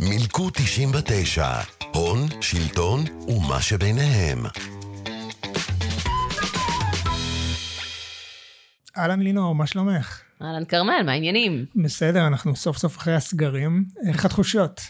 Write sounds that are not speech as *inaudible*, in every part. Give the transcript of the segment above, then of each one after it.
מילקו 99, הון, שלטון ומה שביניהם. אהלן לינור, מה שלומך? אהלן כרמל, מה העניינים? בסדר, אנחנו סוף סוף אחרי הסגרים. איך התחושות?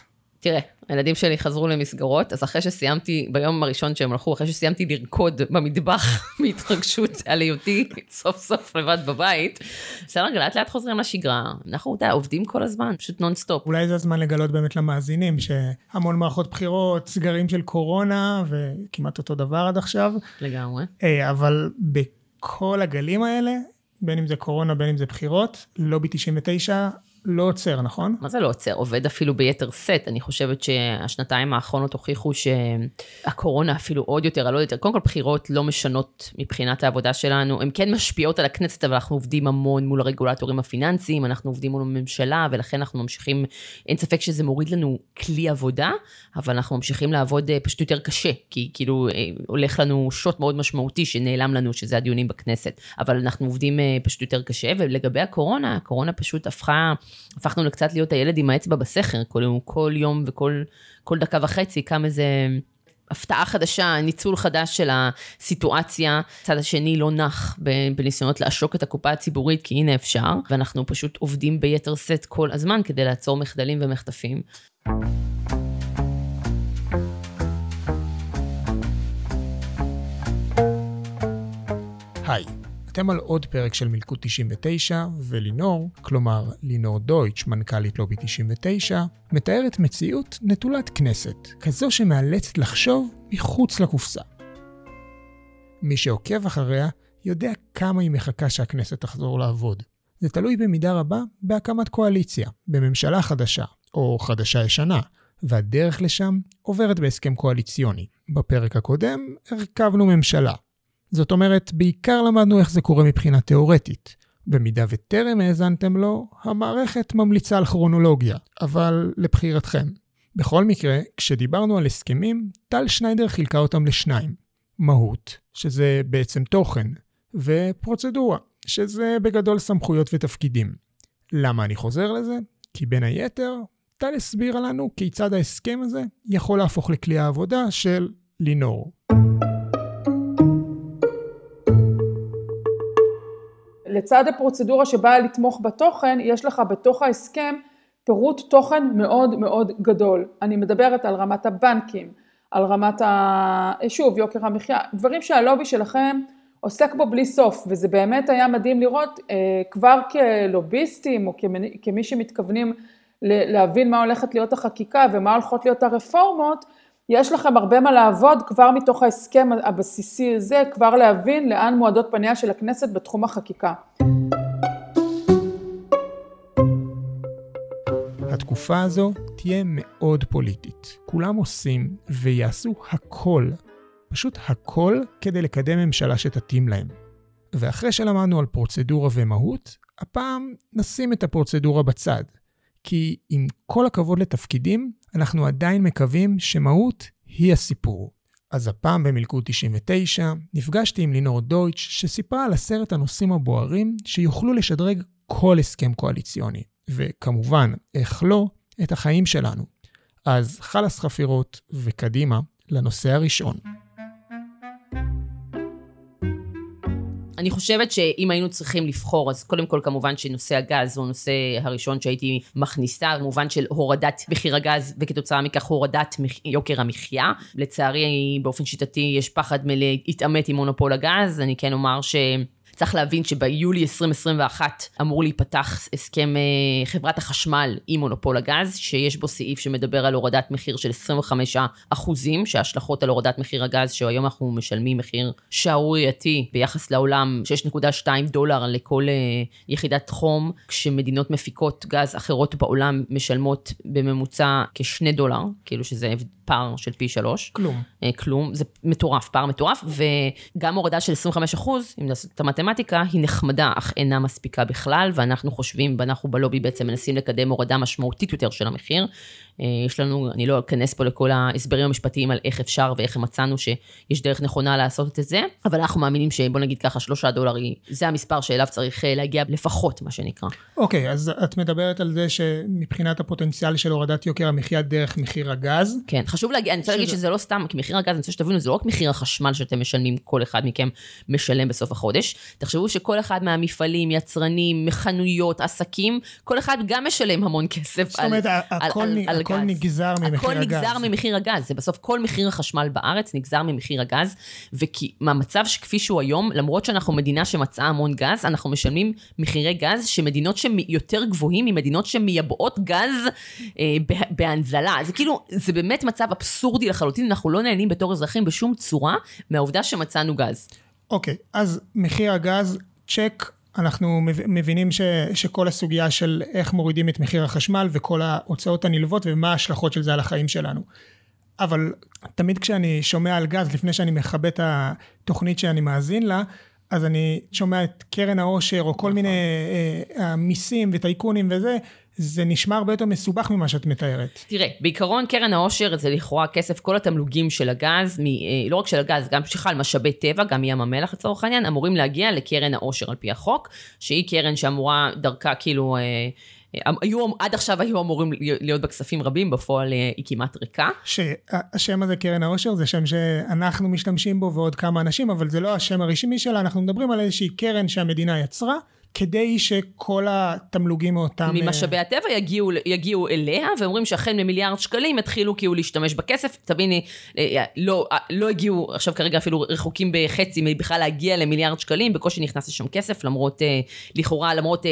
תראה, הילדים שלי חזרו למסגרות, אז אחרי שסיימתי, ביום הראשון שהם הלכו, אחרי שסיימתי לרקוד במטבח *laughs* מהתרגשות על היותי סוף סוף לבד בבית, בסדר, לאט לאט חוזרים לשגרה. אנחנו, יודע, עובדים כל הזמן, פשוט נונסטופ. אולי זה הזמן לגלות באמת למאזינים שהמון מערכות בחירות, סגרים של קורונה, וכמעט אותו דבר עד עכשיו. לגמרי. אה, אבל בכל הגלים האלה, בין אם זה קורונה, בין אם זה בחירות, לובי 99 לא עוצר, נכון? מה זה לא עוצר? עובד אפילו ביתר שאת. אני חושבת שהשנתיים האחרונות הוכיחו שהקורונה אפילו עוד יותר, על עוד יותר. קודם כל, בחירות לא משנות מבחינת העבודה שלנו. הן כן משפיעות על הכנסת, אבל אנחנו עובדים המון מול הרגולטורים הפיננסיים, אנחנו עובדים מול הממשלה, ולכן אנחנו ממשיכים, אין ספק שזה מוריד לנו כלי עבודה, אבל אנחנו ממשיכים לעבוד אה, פשוט יותר קשה, כי כאילו אה, הולך לנו שוט מאוד משמעותי שנעלם לנו, שזה הדיונים בכנסת. אבל אנחנו עובדים אה, פשוט יותר קשה, ולגבי הקורונה, הקורונה פשוט הפכה... הפכנו לקצת להיות הילד עם האצבע בסכר, כל, כל יום וכל כל דקה וחצי קם איזה הפתעה חדשה, ניצול חדש של הסיטואציה. הצד השני לא נח בניסיונות לעשוק את הקופה הציבורית, כי הנה אפשר, ואנחנו פשוט עובדים ביתר שאת כל הזמן כדי לעצור מחדלים ומחטפים. היי. אתם על עוד פרק של מלכוד 99, ולינור, כלומר לינור דויטש, מנכ"לית לובי 99, מתארת מציאות נטולת כנסת, כזו שמאלצת לחשוב מחוץ לקופסה. מי שעוקב אחריה יודע כמה היא מחכה שהכנסת תחזור לעבוד. זה תלוי במידה רבה בהקמת קואליציה, בממשלה חדשה, או חדשה-ישנה, והדרך לשם עוברת בהסכם קואליציוני. בפרק הקודם הרכבנו ממשלה, זאת אומרת, בעיקר למדנו איך זה קורה מבחינה תאורטית. במידה וטרם האזנתם לו, המערכת ממליצה על כרונולוגיה, אבל לבחירתכם. בכל מקרה, כשדיברנו על הסכמים, טל שניידר חילקה אותם לשניים. מהות, שזה בעצם תוכן, ופרוצדורה, שזה בגדול סמכויות ותפקידים. למה אני חוזר לזה? כי בין היתר, טל הסבירה לנו כיצד ההסכם הזה יכול להפוך לכלי העבודה של לינור. לצד הפרוצדורה שבאה לתמוך בתוכן, יש לך בתוך ההסכם פירוט תוכן מאוד מאוד גדול. אני מדברת על רמת הבנקים, על רמת ה... שוב, יוקר המחיה, דברים שהלובי שלכם עוסק בו בלי סוף, וזה באמת היה מדהים לראות אה, כבר כלוביסטים או כמי, כמי שמתכוונים להבין מה הולכת להיות החקיקה ומה הולכות להיות הרפורמות, יש לכם הרבה מה לעבוד כבר מתוך ההסכם הבסיסי הזה, כבר להבין לאן מועדות פניה של הכנסת בתחום החקיקה. התקופה הזו תהיה מאוד פוליטית. כולם עושים ויעשו הכל, פשוט הכל, כדי לקדם ממשלה שתתאים להם. ואחרי שלמדנו על פרוצדורה ומהות, הפעם נשים את הפרוצדורה בצד. כי עם כל הכבוד לתפקידים, אנחנו עדיין מקווים שמהות היא הסיפור. אז הפעם במלכוד 99 נפגשתי עם לינור דויטש שסיפרה על עשרת הנושאים הבוערים שיוכלו לשדרג כל הסכם קואליציוני, וכמובן, איך לא, את החיים שלנו. אז חלאס חפירות וקדימה לנושא הראשון. אני חושבת שאם היינו צריכים לבחור, אז קודם כל כמובן שנושא הגז הוא הנושא הראשון שהייתי מכניסה, במובן של הורדת מחיר הגז, וכתוצאה מכך הורדת. יוקר המחיה. לצערי, באופן שיטתי, יש פחד מלהתעמת עם מונופול הגז. אני כן אומר ש... צריך להבין שביולי 2021 אמור להיפתח הסכם אה, חברת החשמל עם מונופול הגז, שיש בו סעיף שמדבר על הורדת מחיר של 25 אחוזים, שההשלכות על הורדת מחיר הגז, שהיום אנחנו משלמים מחיר שערורייתי ביחס לעולם, 6.2 דולר לכל אה, יחידת חום, כשמדינות מפיקות גז אחרות בעולם משלמות בממוצע כשני דולר, כאילו שזה פער של פי שלוש. כלום. אה, כלום, זה מטורף, פער מטורף, וגם הורדה של 25 אחוז, אם נעשה את המתמטיקה, היא נחמדה, אך אינה מספיקה בכלל, ואנחנו חושבים, ואנחנו בלובי בעצם מנסים לקדם הורדה משמעותית יותר של המחיר. אה, יש לנו, אני לא אכנס פה לכל ההסברים המשפטיים על איך אפשר ואיך מצאנו שיש דרך נכונה לעשות את זה, אבל אנחנו מאמינים שבוא נגיד ככה, שלושה דולר זה המספר שאליו צריך אה, להגיע לפחות, מה שנקרא. אוקיי, okay, אז את מדברת על זה שמבחינת הפוטנציאל של הורדת יוקר המחיה דרך מחיר הגז. כן, חשוב להגיד, אני רוצה להגיד שזה לא סתם, כי מחיר הגז, אני רוצה שתבינו, זה לא רק מחיר החשמל שאתם משלמים, כל אחד מכם משלם בסוף החודש. תחשבו שכל אחד מהמפעלים, יצרנים, חנויות, עסקים, כל אחד גם משלם המון כסף זאת אומרת, על, הכל, נגזר ממחיר הכל הגז. הכל נגזר ממחיר הגז. זה בסוף כל מחיר החשמל בארץ נגזר ממחיר הגז, וכי מהמצב שכפי שהוא היום, למרות שאנחנו מדינה שמצאה המון גז, אנחנו משלמים מחירי גז שמדינות שיותר גבוהים ממדינות שמייבאות גז אה, בהנזלה. זה כאילו, זה באמת מצב אבסורדי לחלוטין, אנחנו לא נהנים בתור אזרחים בשום צורה מהעובדה שמצאנו גז. אוקיי, okay, אז מחיר הגז, צ'ק, אנחנו מבינים ש, שכל הסוגיה של איך מורידים את מחיר החשמל וכל ההוצאות הנלוות ומה ההשלכות של זה על החיים שלנו. אבל תמיד כשאני שומע על גז, לפני שאני מכבה את התוכנית שאני מאזין לה, אז אני שומע את קרן העושר או כל נכון. מיני אה, מיסים וטייקונים וזה, זה נשמע הרבה יותר מסובך ממה שאת מתארת. תראה, בעיקרון קרן העושר זה לכאורה כסף, כל התמלוגים של הגז, מ, אה, לא רק של הגז, גם בכלל משאבי טבע, גם מים המלח לצורך העניין, אמורים להגיע לקרן העושר על פי החוק, שהיא קרן שאמורה דרכה כאילו... אה, אה, היו, עד עכשיו היו אמורים להיות בכספים רבים, בפועל היא כמעט ריקה. שהשם הזה, קרן העושר, זה שם שאנחנו משתמשים בו ועוד כמה אנשים, אבל זה לא השם הרשמי שלה, אנחנו מדברים על איזושהי קרן שהמדינה יצרה. כדי שכל התמלוגים מאותם... ממשאבי אה, הטבע יגיעו, יגיעו אליה, ואומרים שהחל ממיליארד שקלים יתחילו כאילו להשתמש בכסף. תביני, אה, לא, אה, לא הגיעו, עכשיו כרגע אפילו רחוקים בחצי מבכלל להגיע למיליארד שקלים, בקושי נכנס לשם כסף, למרות, לכאורה, למרות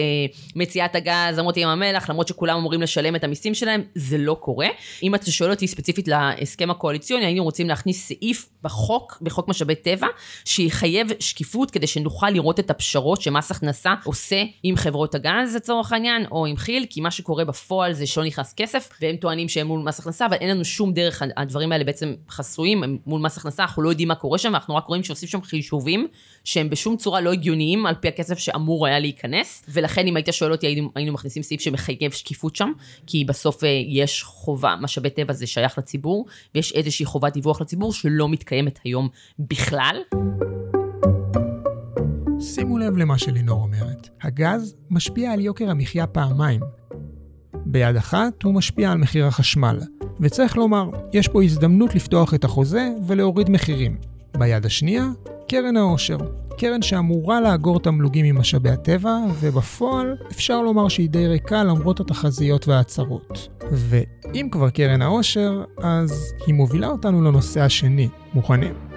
מציאת הגז, למרות ים המלח, למרות שכולם אמורים לשלם את המיסים שלהם, זה לא קורה. אם אתה שואל אותי ספציפית להסכם הקואליציוני, היינו רוצים להכניס סעיף בחוק, בחוק משאבי טבע, שיחייב שקיפות כדי שנוכל לראות את הפשרות שמס הכנסה עושה עם חברות הגז לצורך העניין, או עם כי"ל, כי מה שקורה בפועל זה שלא נכנס כסף, והם טוענים שהם מול מס הכנסה, אבל אין לנו שום דרך, הדברים האלה בעצם חסויים, הם מול מס הכנסה, אנחנו לא יודעים מה קורה שם, ואנחנו רק רואים שעושים שם חישובים, שהם בשום צורה לא הגיוניים על פי הכסף שאמור היה להיכנס, ולכן אם היית שואל אותי, היינו, היינו מכניסים סעיף שמחייב שקיפות שם, כי בסוף אה, יש חובה, משאבי טבע זה שייך לציבור, ויש איזושהי חובת דיווח לציבור שלא מתקיימת היום בכלל. שימו לב למה שלינור אומרת. הגז משפיע על יוקר המחיה פעמיים. ביד אחת הוא משפיע על מחיר החשמל, וצריך לומר, יש פה הזדמנות לפתוח את החוזה ולהוריד מחירים. ביד השנייה, קרן העושר. קרן שאמורה לאגור תמלוגים ממשאבי הטבע, ובפועל אפשר לומר שהיא די ריקה למרות התחזיות וההצהרות. ואם כבר קרן העושר, אז היא מובילה אותנו לנושא השני. מוכנים?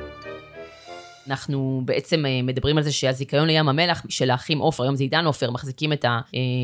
אנחנו בעצם אה, מדברים על זה שהזיכיון לים המלח של האחים עופר, היום זה עידן עופר, מחזיקים את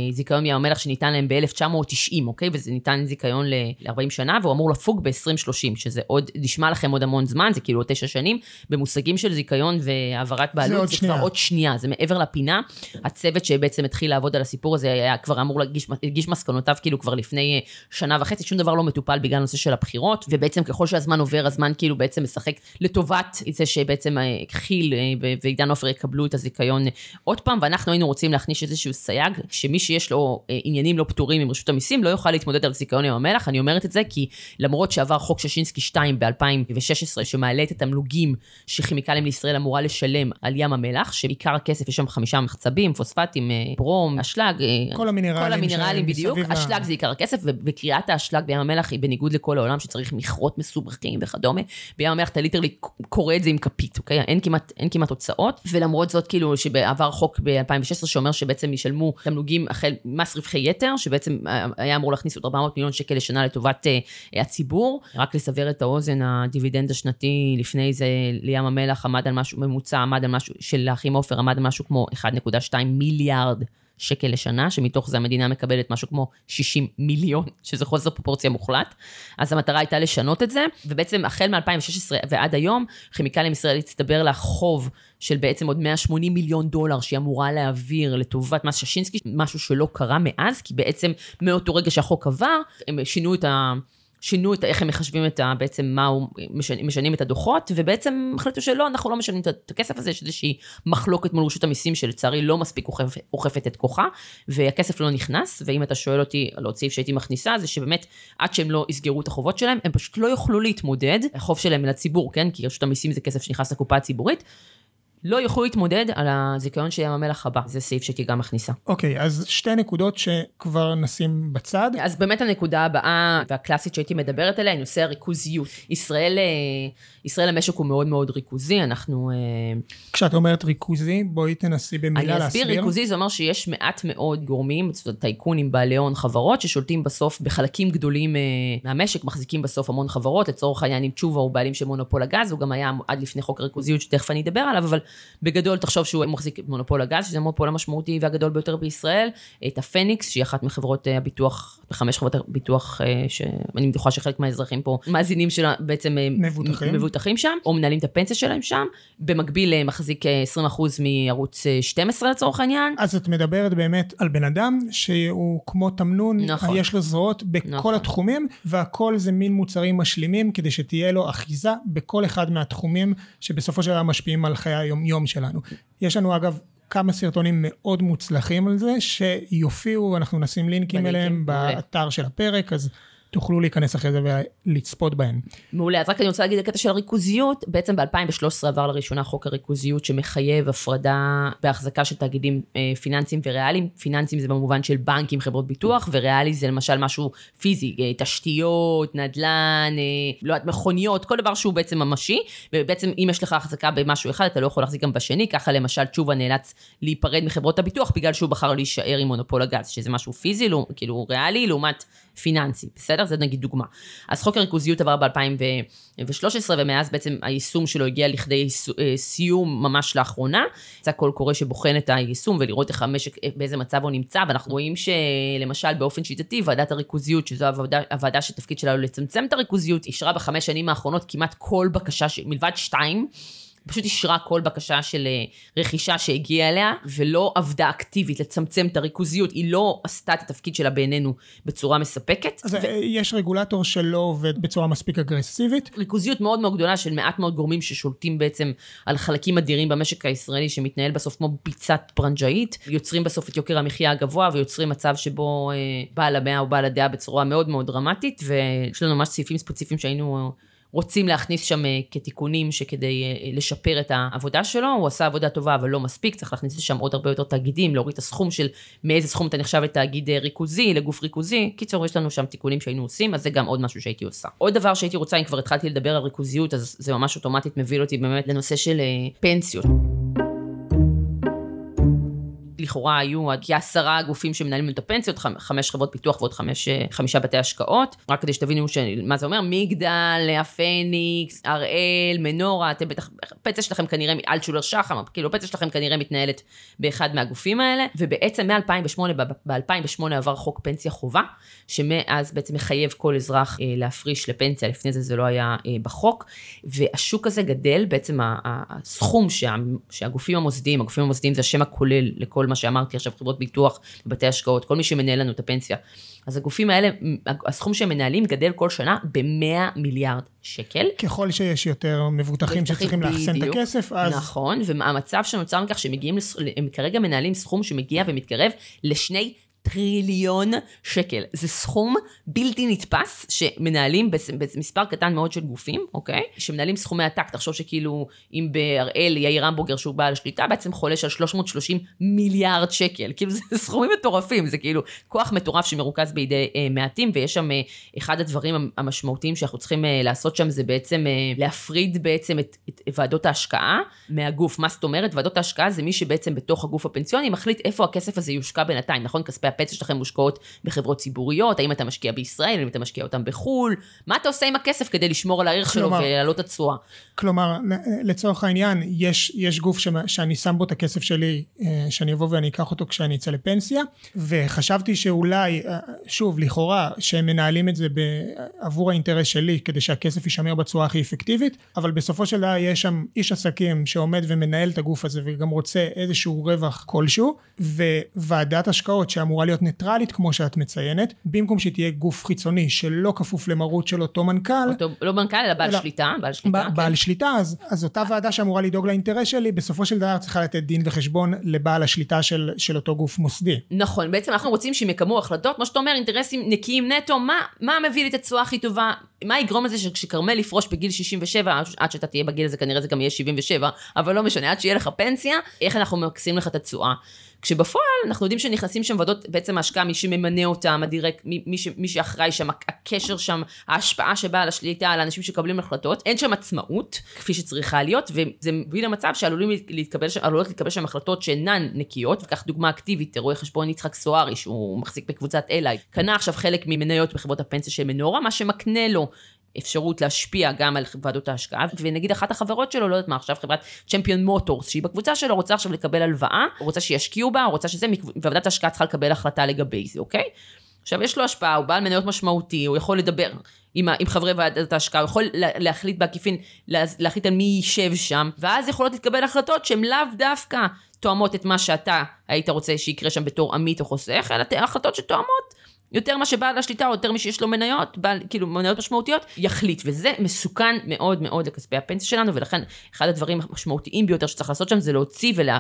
הזיכיון מים המלח שניתן להם ב-1990, אוקיי? וזה ניתן זיכיון ל-40 שנה, והוא אמור לפוג ב-2030, שזה עוד, נשמע לכם עוד המון זמן, זה כאילו עוד תשע שנים. במושגים של זיכיון והעברת בעלות, זה, זה כבר עוד שנייה, זה מעבר לפינה. הצוות שבעצם התחיל לעבוד על הסיפור הזה היה כבר אמור להגיש, מסקנותיו כאילו כבר לפני אה, שנה וחצי, שום דבר לא מטופל בגלל הנושא של הבחירות, ובעצם ככל שהזמן עובר, הזמן כאילו בעצם משחק לטובת זה שבעצם אה, כי"ל אה, ועידן עופר יקבלו את הזיכיון עוד פעם, ואנחנו היינו רוצים להכניס איזשהו סייג, שמי שיש לו אה, עניינים לא פתורים עם רשות המיסים לא יוכל להתמודד על זיכיון ים המלח. אני אומרת את זה כי למרות שעבר חוק ששינסקי 2 ב-2016, שמעלה את התמלוגים שכימיקלים לישראל אמורה לשלם על ים המלח, שעיקר הכסף יש שם חמישה מחצבים, פוספטים, אה, ברום, אשלג, כל המינרלים, כל המינרלים בדיוק, אשלג זה עיקר הכסף, וקריאת האשלג בים המלח היא בניגוד לכל העולם שצריך מכרות מסובכים וכדומה. בים המלח אתה ליטרלי קורא את זה עם כפית, אוקיי? אין כמעט, אין כמעט הוצאות, ולמרות זאת, כאילו, שבעבר חוק ב-2016 שאומר שבעצם ישלמו תמלוגים החל מס רווחי יתר, שבעצם היה אמור להכניס עוד 400 מיליון שקל לשנה לטובת uh, הציבור. רק לסבר את האוזן, הדיבידנד השנתי לפני זה לים המלח עמד על משהו, ממוצע עמד על משהו, של האחים עופר עמד על משהו כמו 1.2 מיליארד. שקל לשנה, שמתוך זה המדינה מקבלת משהו כמו 60 מיליון, שזה חוסר פרופורציה מוחלט. אז המטרה הייתה לשנות את זה, ובעצם החל מ-2016 ועד היום, כימיקלים ישראל הצטבר לה חוב של בעצם עוד 180 מיליון דולר שהיא אמורה להעביר לטובת מס ששינסקי, משהו שלא קרה מאז, כי בעצם מאותו רגע שהחוק עבר, הם שינו את ה... שינו את איך הם מחשבים את ה... בעצם מה הוא... משנים, משנים את הדוחות, ובעצם החליטו שלא, אנחנו לא משנים את הכסף הזה, יש איזושהי מחלוקת מול רשות המיסים שלצערי לא מספיק אוכפת, אוכפת את כוחה, והכסף לא נכנס, ואם אתה שואל אותי על עוד סעיף שהייתי מכניסה, זה שבאמת, עד שהם לא יסגרו את החובות שלהם, הם פשוט לא יוכלו להתמודד, החוב שלהם לציבור, כן? כי רשות המיסים זה כסף שנכנס לקופה הציבורית, לא יוכלו להתמודד על הזיכיון של ים המלח הבא. זה סעיף שהייתי גם מכניסה. אוקיי, okay, אז שתי נקודות שכבר נשים בצד. אז באמת הנקודה הבאה והקלאסית שהייתי מדברת עליה, היא נושא הריכוזיות. ישראל, אה, ישראל המשק הוא מאוד מאוד ריכוזי, אנחנו... אה, כשאת אומרת ריכוזי, בואי תנסי במילה להסביר. אני אסביר, ריכוזי זה אומר שיש מעט מאוד גורמים, טייקונים, בעלי הון, חברות, ששולטים בסוף בחלקים גדולים אה, מהמשק, מחזיקים בסוף המון חברות, לצורך העניין עם תשובה הוא בעלים של מונופול הגז, הוא גם היה עד לפני חוק הריכוזיות, שתכף אני אדבר עליו, אבל בגדול תחשוב שהוא מחזיק את מונופול הגז, שזה המונופול המשמעותי והגדול ביותר בישראל, את הפניקס, שהיא אחת מחברות אה, הביטוח, בחמש חברות הביטוח, אה, שאני בטוחה שחלק מהאזרחים פה, מאזינים שלה בעצם אה, מבוטחים. מבוטחים שם, או מנהלים את הפנסיה שלהם שם, במקביל מחזיק 20% מערוץ 12 לצורך העניין. אז את מדברת באמת על בן אדם שהוא כמו תמנון, נכון. יש לו זרועות בכל נכון. התחומים, והכל זה מין מוצרים משלימים, כדי שתהיה לו אחיזה בכל אחד מהתחומים שבסופו של דבר משפיעים על חיי היום. היום-יום שלנו. יש לנו אגב כמה סרטונים מאוד מוצלחים על זה, שיופיעו, אנחנו נשים לינקים אליהם באתר של הפרק, אז תוכלו להיכנס אחרי זה ולצפות בהן. מעולה, אז רק אני רוצה להגיד הקטע של הריכוזיות, בעצם ב-2013 עבר לראשונה חוק הריכוזיות שמחייב הפרדה בהחזקה של תאגידים אה, פיננסיים וריאליים. פיננסיים זה במובן של בנקים, חברות ביטוח, וריאלי זה למשל משהו פיזי, אה, תשתיות, נדל"ן, אה, לא יודעת, מכוניות, כל דבר שהוא בעצם ממשי, ובעצם אם יש לך החזקה במשהו אחד, אתה לא יכול להחזיק גם בשני, ככה למשל תשובה נאלץ להיפרד מחברות הביטוח בגלל שהוא בחר להישאר עם מונופול הגז, שזה משהו פיזי, לא, כאילו ריאלי, לעומת פיננסי, בסדר? זה נגיד דוגמה. אז חוק הריכוזיות עבר ב-2013, ומאז בעצם היישום שלו הגיע לכדי אה, סיום ממש לאחרונה. יצא קול קורא שבוחן את היישום ולראות איך המשק, אה, באיזה מצב הוא נמצא, ואנחנו רואים שלמשל באופן שיטתי, ועדת הריכוזיות, שזו הוועדה, הוועדה שתפקיד שלה לצמצם את הריכוזיות, אישרה בחמש שנים האחרונות כמעט כל בקשה, מלבד שתיים, פשוט אישרה כל בקשה של אה, רכישה שהגיעה אליה, ולא עבדה אקטיבית לצמצם את הריכוזיות, היא לא עשתה את התפקיד שלה בעינינו בצורה מספקת. אז ו... אה, יש רגולטור שלא עובד בצורה מספיק אגרסיבית? ריכוזיות מאוד מאוד גדולה של מעט מאוד גורמים ששולטים בעצם על חלקים אדירים במשק הישראלי, שמתנהל בסוף כמו ביצת פרנג'אית, יוצרים בסוף את יוקר המחיה הגבוה, ויוצרים מצב שבו אה, בעל המאה או בעל הדעה בצורה מאוד מאוד דרמטית, ויש לנו ממש סעיפים ספציפיים שהיינו... רוצים להכניס שם אה, כתיקונים שכדי אה, לשפר את העבודה שלו, הוא עשה עבודה טובה אבל לא מספיק, צריך להכניס לשם עוד הרבה יותר תאגידים, להוריד את הסכום של מאיזה סכום אתה נחשב לתאגיד אה, ריכוזי, לגוף ריכוזי, קיצור יש לנו שם תיקונים שהיינו עושים, אז זה גם עוד משהו שהייתי עושה. עוד דבר שהייתי רוצה, אם כבר התחלתי לדבר על ריכוזיות, אז זה ממש אוטומטית מביא אותי באמת לנושא של פנסיות. לכאורה היו עד כעשרה גופים שמנהלים את הפנסיות, חמש חברות פיתוח ועוד חמש, אה, חמישה בתי השקעות. רק כדי שתבינו מה זה אומר, מגדל, הפניקס, הראל, מנורה, אתם בטח, הפנסיה שלכם כנראה, אלטשולר שחם, כאילו הפנסיה שלכם כנראה מתנהלת באחד מהגופים האלה, ובעצם מ-2008, ב-2008 עבר חוק פנסיה חובה, שמאז בעצם מחייב כל אזרח אה, להפריש לפנסיה, לפני זה זה לא היה אה, בחוק, והשוק הזה גדל, בעצם הסכום שה, שהגופים המוסדיים, הגופים המוסדיים זה השם הכולל לכל מה שאמרתי עכשיו, חברות ביטוח, בתי השקעות, כל מי שמנהל לנו את הפנסיה. אז הגופים האלה, הסכום שהם מנהלים גדל כל שנה ב-100 מיליארד שקל. ככל שיש יותר מבוטחים שצריכים לאחסן את הכסף, אז... נכון, והמצב שנוצר מכך שהם מגיעים, הם כרגע מנהלים סכום שמגיע ומתקרב לשני טריליון שקל. זה סכום בלתי נתפס שמנהלים במספר קטן מאוד של גופים, אוקיי? שמנהלים סכומי עתק. תחשוב שכאילו, אם בהראל יאיר המבורגר שהוא בעל השליטה, בעצם חולש על 330 מיליארד שקל. כאילו, זה *laughs* סכומים מטורפים, זה כאילו כוח מטורף שמרוכז בידי אה, מעטים, ויש שם אה, אחד הדברים המשמעותיים שאנחנו צריכים אה, לעשות שם, זה בעצם אה, להפריד בעצם את, את ועדות ההשקעה מהגוף. מה זאת אומרת? ועדות ההשקעה זה מי שבעצם בתוך הגוף הפנסיוני מחליט איפה הכסף הזה יושקע בינתיים, נכון? כספי הפנסיה שלכם מושקעות בחברות ציבוריות, האם אתה משקיע בישראל, האם אתה משקיע אותם בחו"ל, מה אתה עושה עם הכסף כדי לשמור על הערך שלו ולהעלות את התשואה? כלומר, לצורך העניין, יש, יש גוף ש, שאני שם בו את הכסף שלי, אה, שאני אבוא ואני אקח אותו כשאני אצא לפנסיה, וחשבתי שאולי, אה, שוב, לכאורה, שהם מנהלים את זה עבור האינטרס שלי, כדי שהכסף יישמר בצורה הכי אפקטיבית, אבל בסופו של דבר יש שם איש עסקים שעומד ומנהל את הגוף הזה וגם רוצה איזשהו רווח כלשהו, וועדת השקעות שאמורה להיות ניטרלית, כמו שאת מציינת, במקום שתהיה גוף חיצוני שלא כפוף למרות של אותו מנכ"ל, אותו, לא מנכ"ל, אלא בעל אלא- שליטה, בעל שליטה, ב- בעל שליטה, אז, אז אותה ועדה שאמורה לדאוג לאינטרס שלי, בסופו של דבר צריכה לתת דין וחשבון לבעל השליטה של, של אותו גוף מוסדי. נכון, בעצם אנחנו רוצים שהם יקמו החלטות, כמו שאתה אומר, אינטרסים נקיים נטו, מה, מה מביא לי את התשואה הכי טובה, מה יגרום לזה שכשכרמל יפרוש בגיל 67, עד שאתה תהיה בגיל הזה כנראה זה גם יהיה 77, אבל לא משנה, עד שיהיה לך פנסיה, איך אנחנו מקסים לך את התשואה. כשבפועל אנחנו יודעים שנכנסים שם ועדות, בעצם ההשקעה, מי שממנה אותם, הדירקט, מי, מי, מי שאחראי שם, הקשר שם, ההשפעה שבאה על השליטה, על האנשים שמקבלים החלטות, אין שם עצמאות, כפי שצריכה להיות, וזה מביא למצב שעלולים להתקבל, שם- עלולות להתקבל שם החלטות שאינן נקיות, וכך דוגמה אקטיבית, רואה חשבון יצחק סוארי, שהוא מחזיק בקבוצת אליי, קנה עכשיו חלק ממניות בחברות הפנסיה של מנורה, מה שמקנה לו אפשרות להשפיע גם על ועדות ההשקעה, ונגיד אחת החברות שלו, לא יודעת מה, עכשיו חברת צ'מפיון מוטורס, שהיא בקבוצה שלו, רוצה עכשיו לקבל הלוואה, רוצה שישקיעו בה, רוצה שזה, ועדת ההשקעה צריכה לקבל החלטה לגבי זה, אוקיי? עכשיו, יש לו השפעה, הוא בעל מניות משמעותי, הוא יכול לדבר עם, עם חברי ועדת ההשקעה, הוא יכול לה- להחליט בעקיפין, לה- להחליט על מי יישב שם, ואז יכולות להתקבל החלטות שהן לאו דווקא תואמות את מה שאתה היית רוצה שיקרה שם בתור עמית או חוסך, אלא החלטות שתואמות יותר מה שבעל השליטה, או יותר מי שיש לו מניות, בעל, כאילו מניות משמעותיות, יחליט. וזה מסוכן מאוד מאוד לכספי הפנסיה שלנו, ולכן אחד הדברים המשמעותיים ביותר שצריך לעשות שם זה להוציא ולה,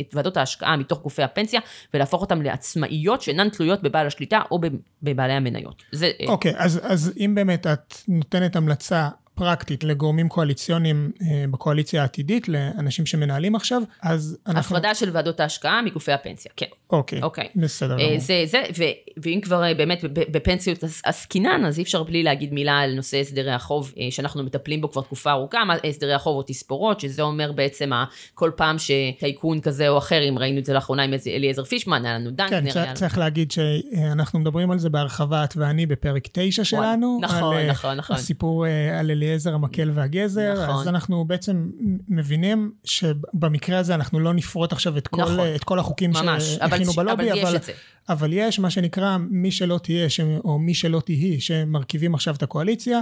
את ועדות ההשקעה מתוך גופי הפנסיה, ולהפוך אותן לעצמאיות שאינן תלויות בבעל השליטה או בבעלי המניות. אה, אוקיי, אז, אז אם באמת את נותנת המלצה פרקטית לגורמים קואליציוניים אה, בקואליציה העתידית, לאנשים שמנהלים עכשיו, אז אנחנו... הפרדה של ועדות ההשקעה מגופי הפנסיה, כן. אוקיי, אוקיי. בסדר אה, גמור. זה, זה, ו, ואם כבר אה, באמת בפנסיות עס- עסקינן, אז אי אפשר בלי להגיד מילה על נושא הסדרי החוב, שאנחנו מטפלים בו כבר תקופה ארוכה, הסדרי החוב או תספורות, שזה אומר בעצם כל פעם שטייקון כזה או אחר, אם ראינו את זה לאחרונה עם אליעזר פישמן, היה לנו כן, דנקנר, צריך, היה צריך להגיד שאנחנו מדברים על זה בהרחבה, את ואני בפרק 9 שלנו. נכון, על, נכון, נכון. הסיפור על אליעזר המקל והגזר. נכון. אז אנחנו בעצם מבינים שבמקרה הזה אנחנו לא נפרוט עכשיו את כל, נכון. את כל החוקים אבל, שהכינו בלובי, אבל זה. אבל יש מה שנקרא מי שלא תהיה, ש... או מי שלא תהי, שמרכיבים עכשיו את הקואליציה,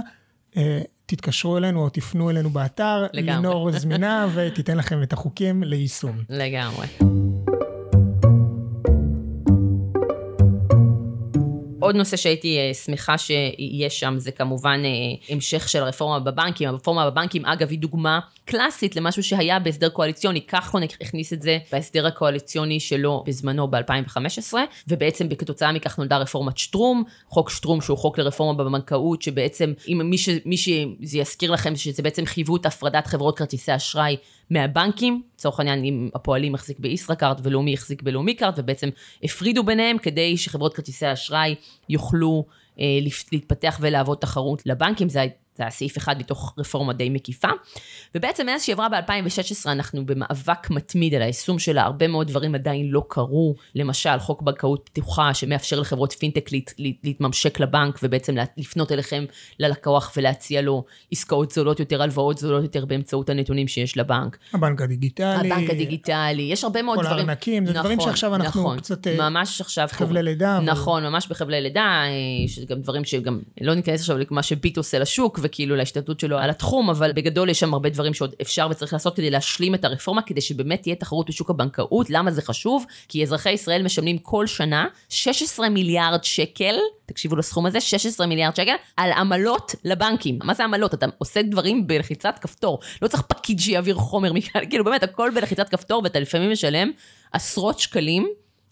אה, תתקשרו אלינו או תפנו אלינו באתר, לגמרי. לינור *laughs* זמינה ותיתן לכם את החוקים ליישום. לגמרי. עוד נושא שהייתי אה, שמחה שיהיה שם זה כמובן אה, המשך של הרפורמה בבנקים. הרפורמה בבנקים אגב היא דוגמה קלאסית למשהו שהיה בהסדר קואליציוני. כחלון הכניס את זה בהסדר הקואליציוני שלו בזמנו ב-2015, ובעצם כתוצאה מכך נולדה רפורמת שטרום, חוק שטרום שהוא חוק לרפורמה בבנקאות, שבעצם אם מי, שזה יזכיר לכם שזה בעצם חייבו את הפרדת חברות כרטיסי אשראי מהבנקים, לצורך העניין אם הפועלים החזיק בישראכרט ולאומי החזיק בלאומי קארט, ובעצם הפרידו ביניהם כדי שחברות כרטיסי האשראי יוכלו אה, להתפתח ולהוות תחרות לבנקים, זה, זה היה סעיף אחד מתוך רפורמה די מקיפה. ובעצם מאז שהיא עברה ב-2016 אנחנו במאבק מתמיד על היישום שלה, הרבה מאוד דברים עדיין לא קרו, למשל חוק בנקאות פתוחה שמאפשר לחברות פינטק להת, להת, להתממשק לבנק ובעצם לפנות אליכם ללקוח ולהציע לו עסקאות זולות יותר, הלוואות זולות יותר באמצעות הנתונים שיש לבנק. הבנק הדיגיטלי. הבנק הדיגיטלי, יש הרבה מאוד כל דברים. הארנקים, זה דברים שעכשיו אנחנו קצת, אה, ממש עכשיו חבלי. לידה, נכון, ממש בחבלי לידה, אה, שזה גם דברים שגם, לא ניכנס עכשיו למה שביט עושה לשוק, וכאילו להשתלטות שלו על התחום, אבל בגדול יש שם הרבה דברים שעוד אפשר וצריך לעשות כדי להשלים את הרפורמה, כדי שבאמת תהיה תחרות בשוק הבנקאות. למה זה חשוב? כי אזרחי ישראל משלמים כל שנה 16 מיליארד שקל, תקשיבו לסכום הזה, 16 מיליארד שקל, על עמלות לבנקים. מה זה עמלות? אתה עושה דברים בלחיצת כפתור. לא צריך פקיד שיעביר חומר מכאן, *laughs* כאילו באמת, הכל בלחיצת כפתור, ואתה לפעמים משלם עשרות שקלים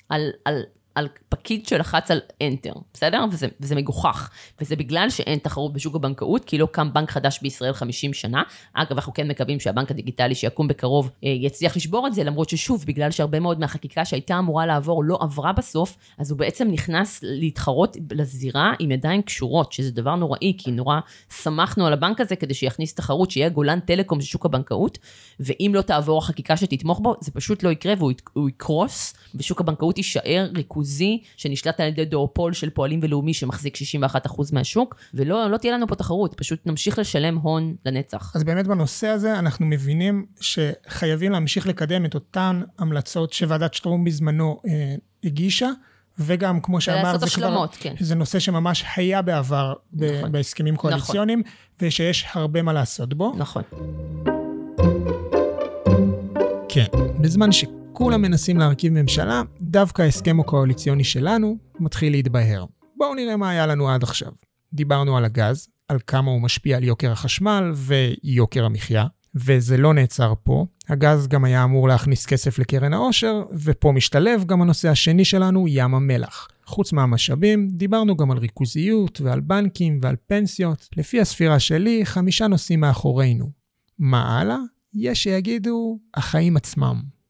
על, על, על פקיד שלחץ על Enter, בסדר? וזה, וזה מגוחך. וזה בגלל שאין תחרות בשוק הבנקאות, כי לא קם בנק חדש בישראל 50 שנה. אגב, אנחנו כן מקווים שהבנק הדיגיטלי שיקום בקרוב אה, יצליח לשבור את זה, למרות ששוב, בגלל שהרבה מאוד מהחקיקה שהייתה אמורה לעבור לא עברה בסוף, אז הוא בעצם נכנס להתחרות לזירה עם ידיים קשורות, שזה דבר נוראי, כי נורא שמחנו על הבנק הזה כדי שיכניס תחרות, שיהיה גולן טלקום של שוק הבנקאות, ואם לא תעבור החקיקה שתתמוך בו, זה פשוט לא יקרה והוא יקרוס, ושוק ריכוזי, שנשלט על ידי דואופול של פועלים ולאומי שמחזיק 61% מהשוק, ולא לא תהיה לנו פה תחרות, פשוט נמשיך לשלם הון לנצח. אז באמת בנושא הזה אנחנו מבינים שחייבים להמשיך לקדם את אותן המלצות שוועדת שטרום בזמנו אה, הגישה, וגם כמו שאמרת, זה כבר, השלמות, כן. זה נושא שממש היה בעבר נכון. בהסכמים קואליציוניים, ושיש הרבה מה לעשות בו. נכון. כן, בזמן ש... כולם מנסים להרכיב ממשלה, דווקא ההסכם הקואליציוני שלנו מתחיל להתבהר. בואו נראה מה היה לנו עד עכשיו. דיברנו על הגז, על כמה הוא משפיע על יוקר החשמל ויוקר המחיה, וזה לא נעצר פה. הגז גם היה אמור להכניס כסף לקרן העושר, ופה משתלב גם הנושא השני שלנו, ים המלח. חוץ מהמשאבים, דיברנו גם על ריכוזיות ועל בנקים ועל פנסיות. לפי הספירה שלי, חמישה נושאים מאחורינו. מה הלאה? יש שיגידו, החיים עצמם.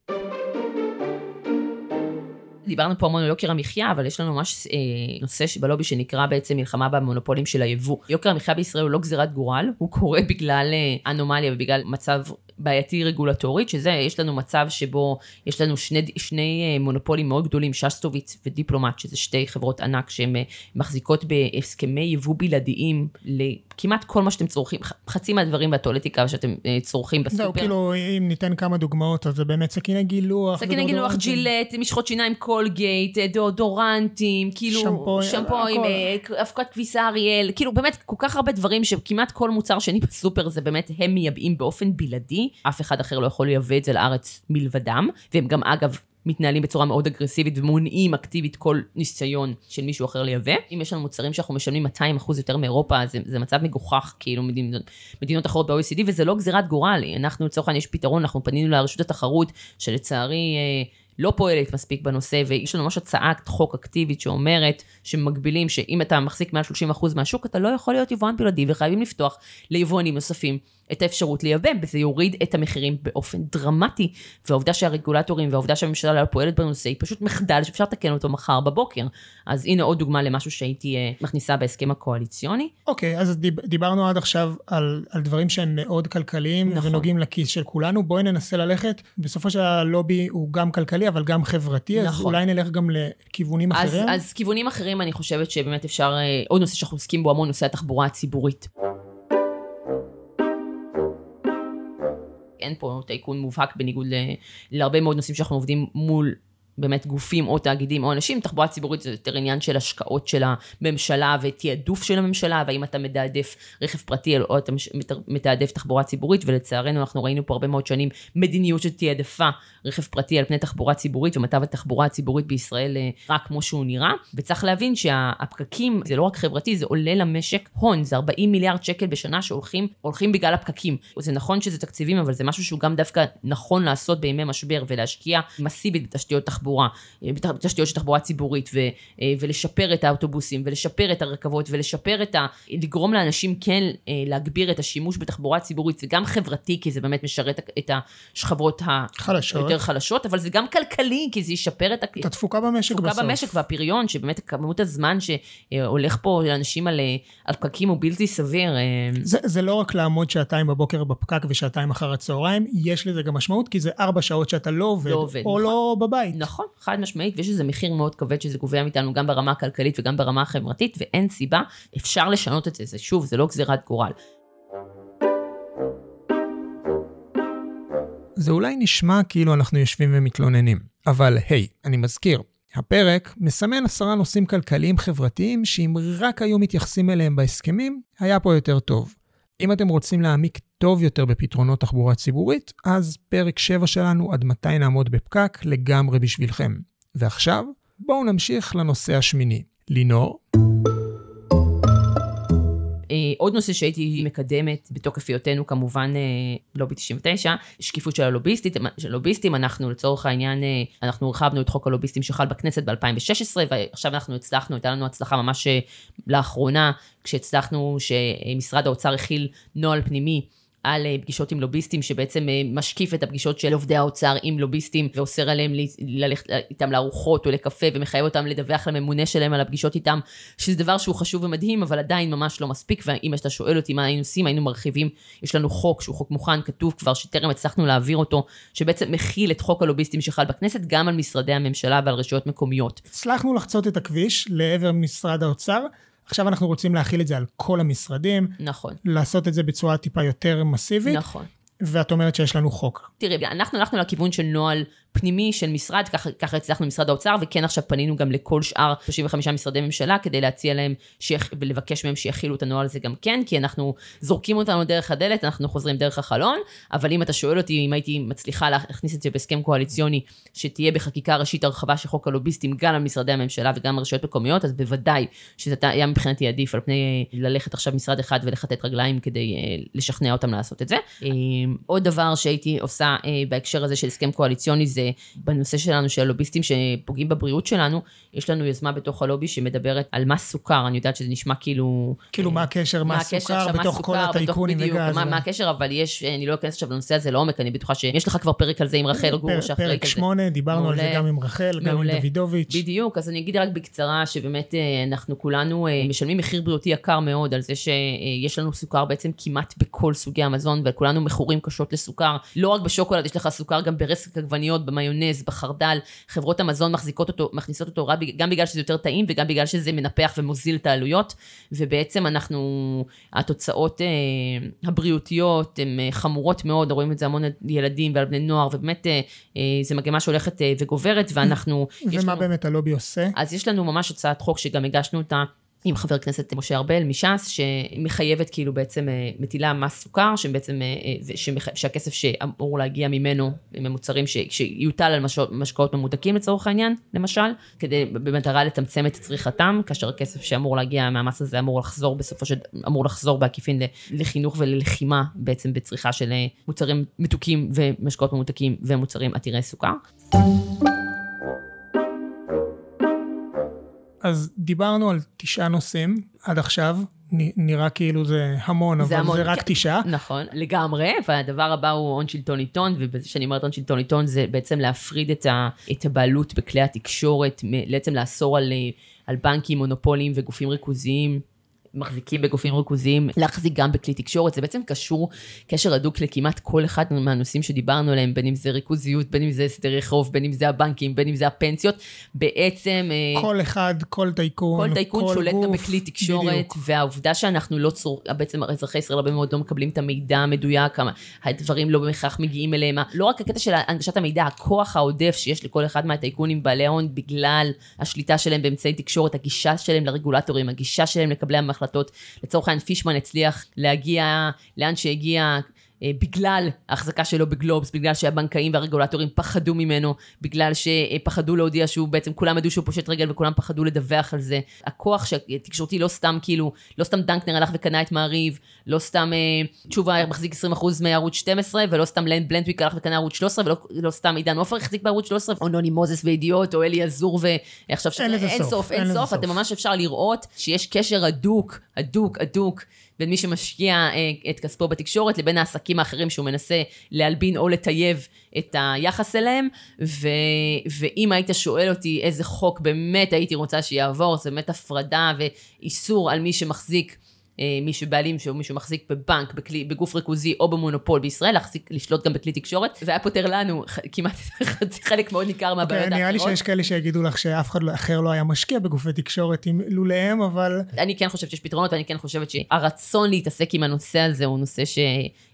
דיברנו פה המון על יוקר המחיה, אבל יש לנו ממש אה, נושא בלובי שנקרא בעצם מלחמה במונופולים של היבוא. יוקר המחיה בישראל הוא לא גזירת גורל, הוא קורה בגלל אה, אנומליה ובגלל מצב בעייתי רגולטורית, שזה, יש לנו מצב שבו יש לנו שני, שני אה, מונופולים מאוד גדולים, שסטוביץ ודיפלומט, שזה שתי חברות ענק שהן אה, מחזיקות בהסכמי יבוא בלעדיים לכמעט כל מה שאתם צורכים, חצי מהדברים והטואלטיקה שאתם אה, צורכים בסופר. זהו, כאילו, אם ניתן כמה דוגמאות, אז זה באמת סכיני גילוח. סכיני גילוח, ג'ילט, משחות שיניים קולגייט, דאודורנטים, כאילו, שמפו, שמפוים, אבקת כביסה אריאל, כאילו באמת כל כך הרבה דברים שכמעט כל מוצר שני *laughs* בסופר זה באמת הם מייבאים באופן בלעדי. אף אחד אחר לא יכול לייבא את זה לארץ מלבדם, והם גם אגב מתנהלים בצורה מאוד אגרסיבית ומונעים אקטיבית כל ניסיון של מישהו אחר לייבא. אם יש לנו מוצרים שאנחנו משלמים 200 אחוז יותר מאירופה, זה, זה מצב מגוחך, כאילו מדינות, מדינות אחרות ב-OECD, וזה לא גזירת גורל. אנחנו לצורך העניין יש פתרון, אנחנו פנינו לרשות התחרות, שלצערי... אה, לא פועלת מספיק בנושא, ויש לנו ממש הצעת חוק אקטיבית שאומרת שמגבילים שאם אתה מחזיק מעל 30% מהשוק, אתה לא יכול להיות יבואן בלעדי, וחייבים לפתוח ליבואנים נוספים את האפשרות לייבא, וזה יוריד את המחירים באופן דרמטי. והעובדה שהרגולטורים והעובדה שהממשלה לא פועלת בנושא היא פשוט מחדל שאפשר לתקן אותו מחר בבוקר. אז הנה עוד דוגמה למשהו שהייתי uh, מכניסה בהסכם הקואליציוני. אוקיי, okay, אז דיברנו עד עכשיו על, על דברים שהם מאוד כלכליים נכון. ונוגעים לכיס של כולנו. בואי ננסה ללכת, בסופו של הלובי הוא גם כלכלי, אבל גם חברתי, נכון. אז אולי נלך גם לכיוונים אז, אחרים. אז כיוונים אחרים, אני חושבת שבאמת אפשר, uh, עוד נושא שאנחנו עוסקים בו המון, נושא התחבורה הציבורית. אין פה טייקון מובהק בניגוד להרבה מאוד נושאים שאנחנו עובדים מול באמת גופים או תאגידים או אנשים, תחבורה ציבורית זה יותר עניין של השקעות של הממשלה ותעדוף של הממשלה, והאם אתה מתעדף רכב פרטי או אתה מתעדף תחבורה ציבורית, ולצערנו אנחנו ראינו פה הרבה מאוד שנים מדיניות שתעדפה רכב פרטי על פני תחבורה ציבורית, ומצב התחבורה הציבורית בישראל אה, רק כמו שהוא נראה, וצריך להבין שהפקקים זה לא רק חברתי, זה עולה למשק הון, זה 40 מיליארד שקל בשנה שהולכים בגלל הפקקים. זה נכון שזה תקציבים, אבל זה משהו שהוא גם דווקא נכון לעשות בימי משבר ולהשקיע מסיבית. תחבורה, אה, בתשתיות של תחבורה ציבורית, ו, אה, ולשפר את האוטובוסים, ולשפר את הרכבות, ולשפר את ה... לגרום לאנשים כן אה, להגביר את השימוש בתחבורה ציבורית, זה גם חברתי, כי זה באמת משרת את השכבות היותר חלשות, אבל זה גם כלכלי, כי זה ישפר את, את התפוקה במשק בסוף. התפוקה במשק והפריון, שבאמת כמות הזמן שהולך פה לאנשים על, על פקקים הוא בלתי סביר. זה, זה לא רק לעמוד שעתיים בבוקר בפקק ושעתיים אחר הצהריים, יש לזה גם משמעות, כי זה ארבע שעות שאתה לא עובד, לא עובד או נכון. לא בבית. נכון. נכון, חד משמעית, ויש איזה מחיר מאוד כבד שזה גובה מאיתנו גם ברמה הכלכלית וגם ברמה החברתית, ואין סיבה, אפשר לשנות את זה, זה שוב, זה לא גזירת גורל. זה אולי נשמע כאילו אנחנו יושבים ומתלוננים, אבל היי, hey, אני מזכיר, הפרק מסמן עשרה נושאים כלכליים חברתיים שאם רק היו מתייחסים אליהם בהסכמים, היה פה יותר טוב. אם אתם רוצים להעמיק טוב יותר בפתרונות תחבורה ציבורית, אז פרק 7 שלנו, עד מתי נעמוד בפקק, לגמרי בשבילכם. ועכשיו, בואו נמשיך לנושא השמיני. לינור? אה, עוד נושא שהייתי מקדמת בתוקף היותנו כמובן אה, לובי 99, שקיפות של הלוביסטית, של הלוביסטים, אנחנו לצורך העניין, אה, אנחנו הרחבנו את חוק הלוביסטים שחל בכנסת ב-2016, ועכשיו אנחנו הצלחנו, הייתה לנו הצלחה ממש לאחרונה, כשהצלחנו שמשרד האוצר הכיל נוהל פנימי על אה, פגישות עם לוביסטים, שבעצם אה, משקיף את הפגישות של עובדי האוצר עם לוביסטים, ואוסר עליהם ללכת איתם לארוחות או לקפה, ומחייב אותם לדווח לממונה שלהם על הפגישות איתם, שזה דבר שהוא חשוב ומדהים, אבל עדיין ממש לא מספיק, ואם אתה שואל אותי מה היינו עושים, היינו מרחיבים, יש לנו חוק שהוא חוק מוכן, כתוב כבר, שטרם הצלחנו להעביר אותו, שבעצם מכיל את חוק הלוביסטים שחל בכנסת, גם על משרדי הממשלה ועל רשויות מקומיות. הצלחנו לחצות את הכביש לעבר משרד האוצר. עכשיו אנחנו רוצים להכיל את זה על כל המשרדים. נכון. לעשות את זה בצורה טיפה יותר מסיבית. נכון. ואת אומרת שיש לנו חוק. תראי, אנחנו הלכנו לכיוון של נוהל פנימי של משרד, ככה, הצלחנו במשרד האוצר, וכן עכשיו פנינו גם לכל שאר 35 משרדי ממשלה, כדי להציע להם שיח, ולבקש מהם שיכילו את הנוהל הזה גם כן, כי אנחנו זורקים אותנו דרך הדלת, אנחנו חוזרים דרך החלון, אבל אם אתה שואל אותי אם הייתי מצליחה להכניס את זה בהסכם קואליציוני, שתהיה בחקיקה ראשית הרחבה של חוק הלוביסטים גם על משרדי הממשלה וגם על רשויות מקומיות, אז בוודאי שזה היה מבחינתי עדיף על פני ללכת עכשיו משרד אחד ולכתת רגליים כדי uh, לשכנע אותם לעשות את זה. Uh, עוד דבר שהייתי עושה בהקשר הזה של הסכם קואליציוני זה בנושא שלנו של הלוביסטים שפוגעים בבריאות שלנו, יש לנו יוזמה בתוך הלובי שמדברת על מס סוכר, אני יודעת שזה נשמע כאילו... כאילו מה הקשר מס סוכר בתוך כל הטייקונים וגז. מה, מה הקשר, אבל יש, אני לא אכנס עכשיו לנושא הזה לעומק, אני בטוחה שיש לך כבר פרק על זה עם רחל גור, שאחראית על זה. פרק שמונה, דיברנו על זה גם עם רחל, גם. עם דוידוביץ'. בדיוק, אז אני אגיד רק בקצרה, שבאמת אנחנו כולנו משלמים מחיר בריאותי יקר מאוד על זה שיש לנו סוכר בעצם כמעט בכל סוגי המזון, וכולנו מכורים קשות לסוכר. לא רק בשוקולד, יש לך סוכר גם ברסק עגבניות, במיונז, בחרדל. חברות המזון מחזיקות אותו, מכניסות אותו גם בגלל שזה יותר טעים וגם בגלל שזה מנפח ומוזיל את העלויות. ובעצם אנחנו, התוצאות אה, הבריאותיות הן אה, חמורות מאוד, רואים את זה המון ילדים ועל בני נוער, ובאמת אה, אה, זו מגמה שהולכת אה, וגוברת, ואנחנו... ומה לנו, באמת הלובי עושה? אז יש לנו ממש הצעת חוק שגם הגשנו אותה. עם חבר הכנסת משה ארבל מש"ס, שמחייבת כאילו בעצם, אה, מטילה מס סוכר, שבעצם, אה, אה, שהכסף שאמור להגיע ממנו, ממוצרים ש, שיוטל על מש, משקאות ממותקים לצורך העניין, למשל, כדי במטרה לצמצם את צריכתם, כאשר הכסף שאמור להגיע מהמס הזה אמור לחזור בסופו של, אמור לחזור בעקיפין לחינוך וללחימה בעצם בצריכה של מוצרים מתוקים ומשקאות ממותקים ומוצרים עתירי סוכר. אז דיברנו על תשעה נושאים עד עכשיו, נראה כאילו זה המון, זה אבל המון, זה רק כן, תשעה. נכון, לגמרי, והדבר הבא הוא הון שלטון עיתון, ובזה שאני אומרת הון שלטון עיתון זה בעצם להפריד את, ה, את הבעלות בכלי התקשורת, בעצם לאסור על, על בנקים, מונופולים וגופים ריכוזיים. מחזיקים בגופים ריכוזיים, להחזיק גם בכלי תקשורת, זה בעצם קשור קשר הדוק לכמעט כל אחד מהנושאים שדיברנו עליהם, בין אם זה ריכוזיות, בין אם זה הסדרי חוב, בין אם זה הבנקים, בין אם זה הפנסיות, בעצם... אה, כל אחד, כל טייקון, כל טייקון כל שולט גוף, גם בכלי תקשורת, בדיוק. והעובדה שאנחנו לא צור... בעצם אזרחי ישראל הרבה מאוד לא מקבלים את המידע המדויק, הדברים לא בהכרח מגיעים אליהם, לא רק הקטע של הנגשת המידע, הכוח העודף שיש לכל אחד מהטייקונים בעלי ההון בגלל השליטה שלהם באמצעי תקשורת, הגישה שלהם לרגולטורים, הגישה שלהם לקבלי המחלטות. החלטות. לצורך העניין פישמן הצליח להגיע לאן שהגיע בגלל ההחזקה שלו בגלובס, בגלל שהבנקאים והרגולטורים פחדו ממנו, בגלל שפחדו להודיע שהוא בעצם, כולם ידעו שהוא פושט רגל וכולם פחדו לדווח על זה. הכוח התקשורתי לא סתם כאילו, לא סתם דנקנר הלך וקנה את מעריב, לא סתם אה, תשובה מחזיק 20% מערוץ 12, ולא סתם לנד בלנטוויק הלך וקנה ערוץ 13, ולא לא סתם עידן עופר החזיק בערוץ 13, או נוני מוזס וידיעות, או אלי עזור ועכשיו... אין לזה סוף. אין סוף, אין סוף. אתם ממש אפשר לראות שיש קשר הדוק, הדוק, הדוק. בין מי שמשקיע אה, את כספו בתקשורת לבין העסקים האחרים שהוא מנסה להלבין או לטייב את היחס אליהם. ו, ואם היית שואל אותי איזה חוק באמת הייתי רוצה שיעבור, זה באמת הפרדה ואיסור על מי שמחזיק מי שבעלים שהוא מישהו מחזיק בבנק, בכלי, בגוף ריכוזי או במונופול בישראל, להחזיק, לשלוט גם בכלי תקשורת, והיה פותר לנו כמעט *laughs* חלק מאוד ניכר מהבעיות האחרות. נראה לי שיש כאלה שיגידו לך שאף אחד לא- אחר לא היה משקיע בגופי תקשורת עם לוליהם, אבל... אני כן חושבת שיש פתרונות, ואני כן חושבת שהרצון להתעסק עם הנושא הזה הוא נושא ש...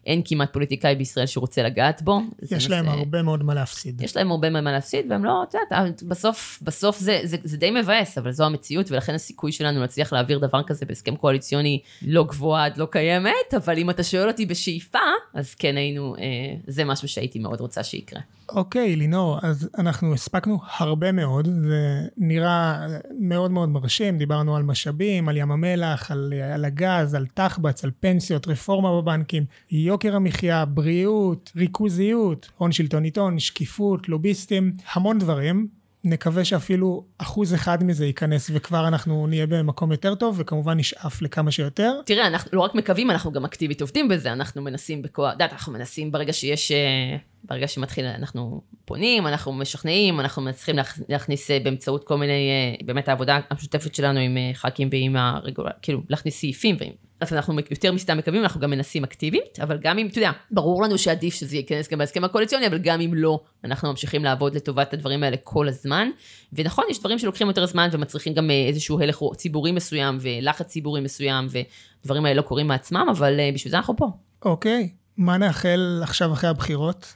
אין כמעט פוליטיקאי בישראל שרוצה לגעת בו. יש להם נושא... הרבה מאוד מה להפסיד. יש להם הרבה מאוד מה להפסיד, והם לא, את יודעת, בסוף, בסוף זה, זה, זה די מבאס, אבל זו המציאות, ולכן הסיכוי שלנו להצליח להעביר דבר כזה בהסכם קואליציוני לא גבוה עד לא קיימת, אבל אם אתה שואל אותי בשאיפה, אז כן היינו, אה, זה משהו שהייתי מאוד רוצה שיקרה. אוקיי, לינור, אז אנחנו הספקנו הרבה מאוד, זה נראה מאוד מאוד מרשים, דיברנו על משאבים, על ים המלח, על, על הגז, על תחבץ, על פנסיות, רפורמה בבנקים, יוקר המחיה, בריאות, ריכוזיות, הון שלטונית הון, שקיפות, לוביסטים, המון דברים. נקווה שאפילו אחוז אחד מזה ייכנס וכבר אנחנו נהיה במקום יותר טוב וכמובן נשאף לכמה שיותר. תראה, אנחנו לא רק מקווים, אנחנו גם אקטיבית עובדים בזה, אנחנו מנסים בכוח, את אנחנו מנסים ברגע שיש, אה, ברגע שמתחיל, אנחנו פונים, אנחנו משכנעים, אנחנו מצליחים להכניס אה, באמצעות כל מיני, אה, באמת העבודה המשותפת שלנו עם ח"כים ועם הרגולר, כאילו להכניס סעיפים ועם אז אנחנו יותר מסתם מקווים, אנחנו גם מנסים אקטיבית, אבל גם אם, אתה יודע, ברור לנו שעדיף שזה ייכנס גם בהסכם הקואליציוני, אבל גם אם לא, אנחנו ממשיכים לעבוד לטובת הדברים האלה כל הזמן. ונכון, יש דברים שלוקחים יותר זמן ומצריכים גם אה, איזשהו הלך ציבורי מסוים ולחץ ציבורי מסוים, ודברים האלה לא קורים מעצמם, אבל אה, בשביל זה אנחנו פה. אוקיי, מה נאחל עכשיו אחרי הבחירות?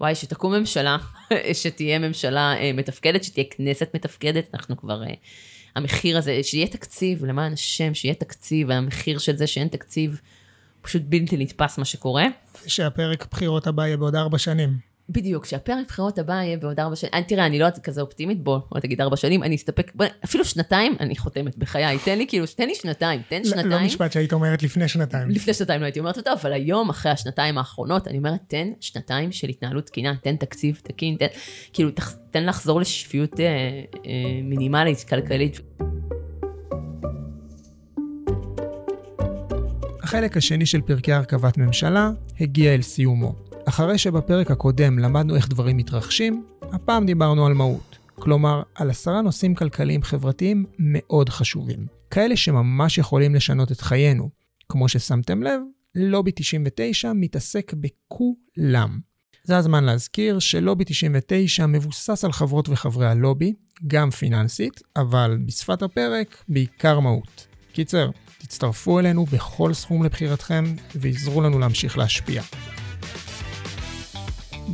וואי, שתקום ממשלה, *laughs* שתהיה ממשלה אה, מתפקדת, שתהיה כנסת מתפקדת, אנחנו כבר... המחיר הזה, שיהיה תקציב, למען השם, שיהיה תקציב, והמחיר של זה שאין תקציב, פשוט בלתי נתפס מה שקורה. שהפרק בחירות הבא יהיה בעוד ארבע שנים. בדיוק, שהפרק בחירות הבא יהיה בעוד ארבע שנים. תראה, אני לא כזה אופטימית, בוא, בוא תגיד ארבע שנים, אני אסתפק, בוא, אפילו שנתיים, אני חותמת בחיי, תן לי כאילו, תן לי שנתיים, תן שנתיים. לא משפט שהיית אומרת לפני שנתיים. לפני שנתיים לא הייתי אומרת אותו, אבל היום, אחרי השנתיים האחרונות, אני אומרת, תן שנתיים של התנהלות תקינה, תן תקציב תקין, תן, כאילו, תן לחזור לשפיות אה, אה, מינימלית, כלכלית. החלק השני של פרקי הרכבת ממשלה הגיע אל סיומו. אחרי שבפרק הקודם למדנו איך דברים מתרחשים, הפעם דיברנו על מהות. כלומר, על עשרה נושאים כלכליים חברתיים מאוד חשובים. כאלה שממש יכולים לשנות את חיינו. כמו ששמתם לב, לובי 99 מתעסק בכולם. זה הזמן להזכיר שלובי 99 מבוסס על חברות וחברי הלובי, גם פיננסית, אבל בשפת הפרק, בעיקר מהות. קיצר, תצטרפו אלינו בכל סכום לבחירתכם ועזרו לנו להמשיך להשפיע.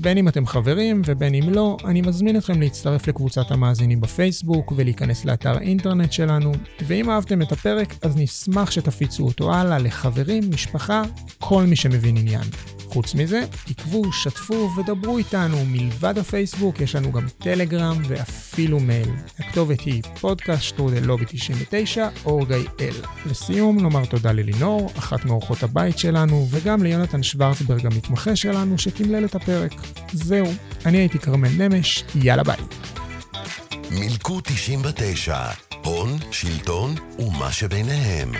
בין אם אתם חברים ובין אם לא, אני מזמין אתכם להצטרף לקבוצת המאזינים בפייסבוק ולהיכנס לאתר האינטרנט שלנו, ואם אהבתם את הפרק, אז נשמח שתפיצו אותו הלאה לחברים, משפחה, כל מי שמבין עניין. חוץ מזה, עקבו, שתפו ודברו איתנו. מלבד הפייסבוק יש לנו גם טלגרם ואפילו מייל. הכתובת היא פודקאסט שטרודל לובי 99 או גיא אל. לסיום נאמר תודה ללינור, אחת מאורחות הבית שלנו, וגם ליונתן שוורצברג המתמחה שלנו שתמלל את הפרק. זהו, אני הייתי כרמל נמש, יאללה ביי. מילקו 99, הון, שלטון ומה שביניהם.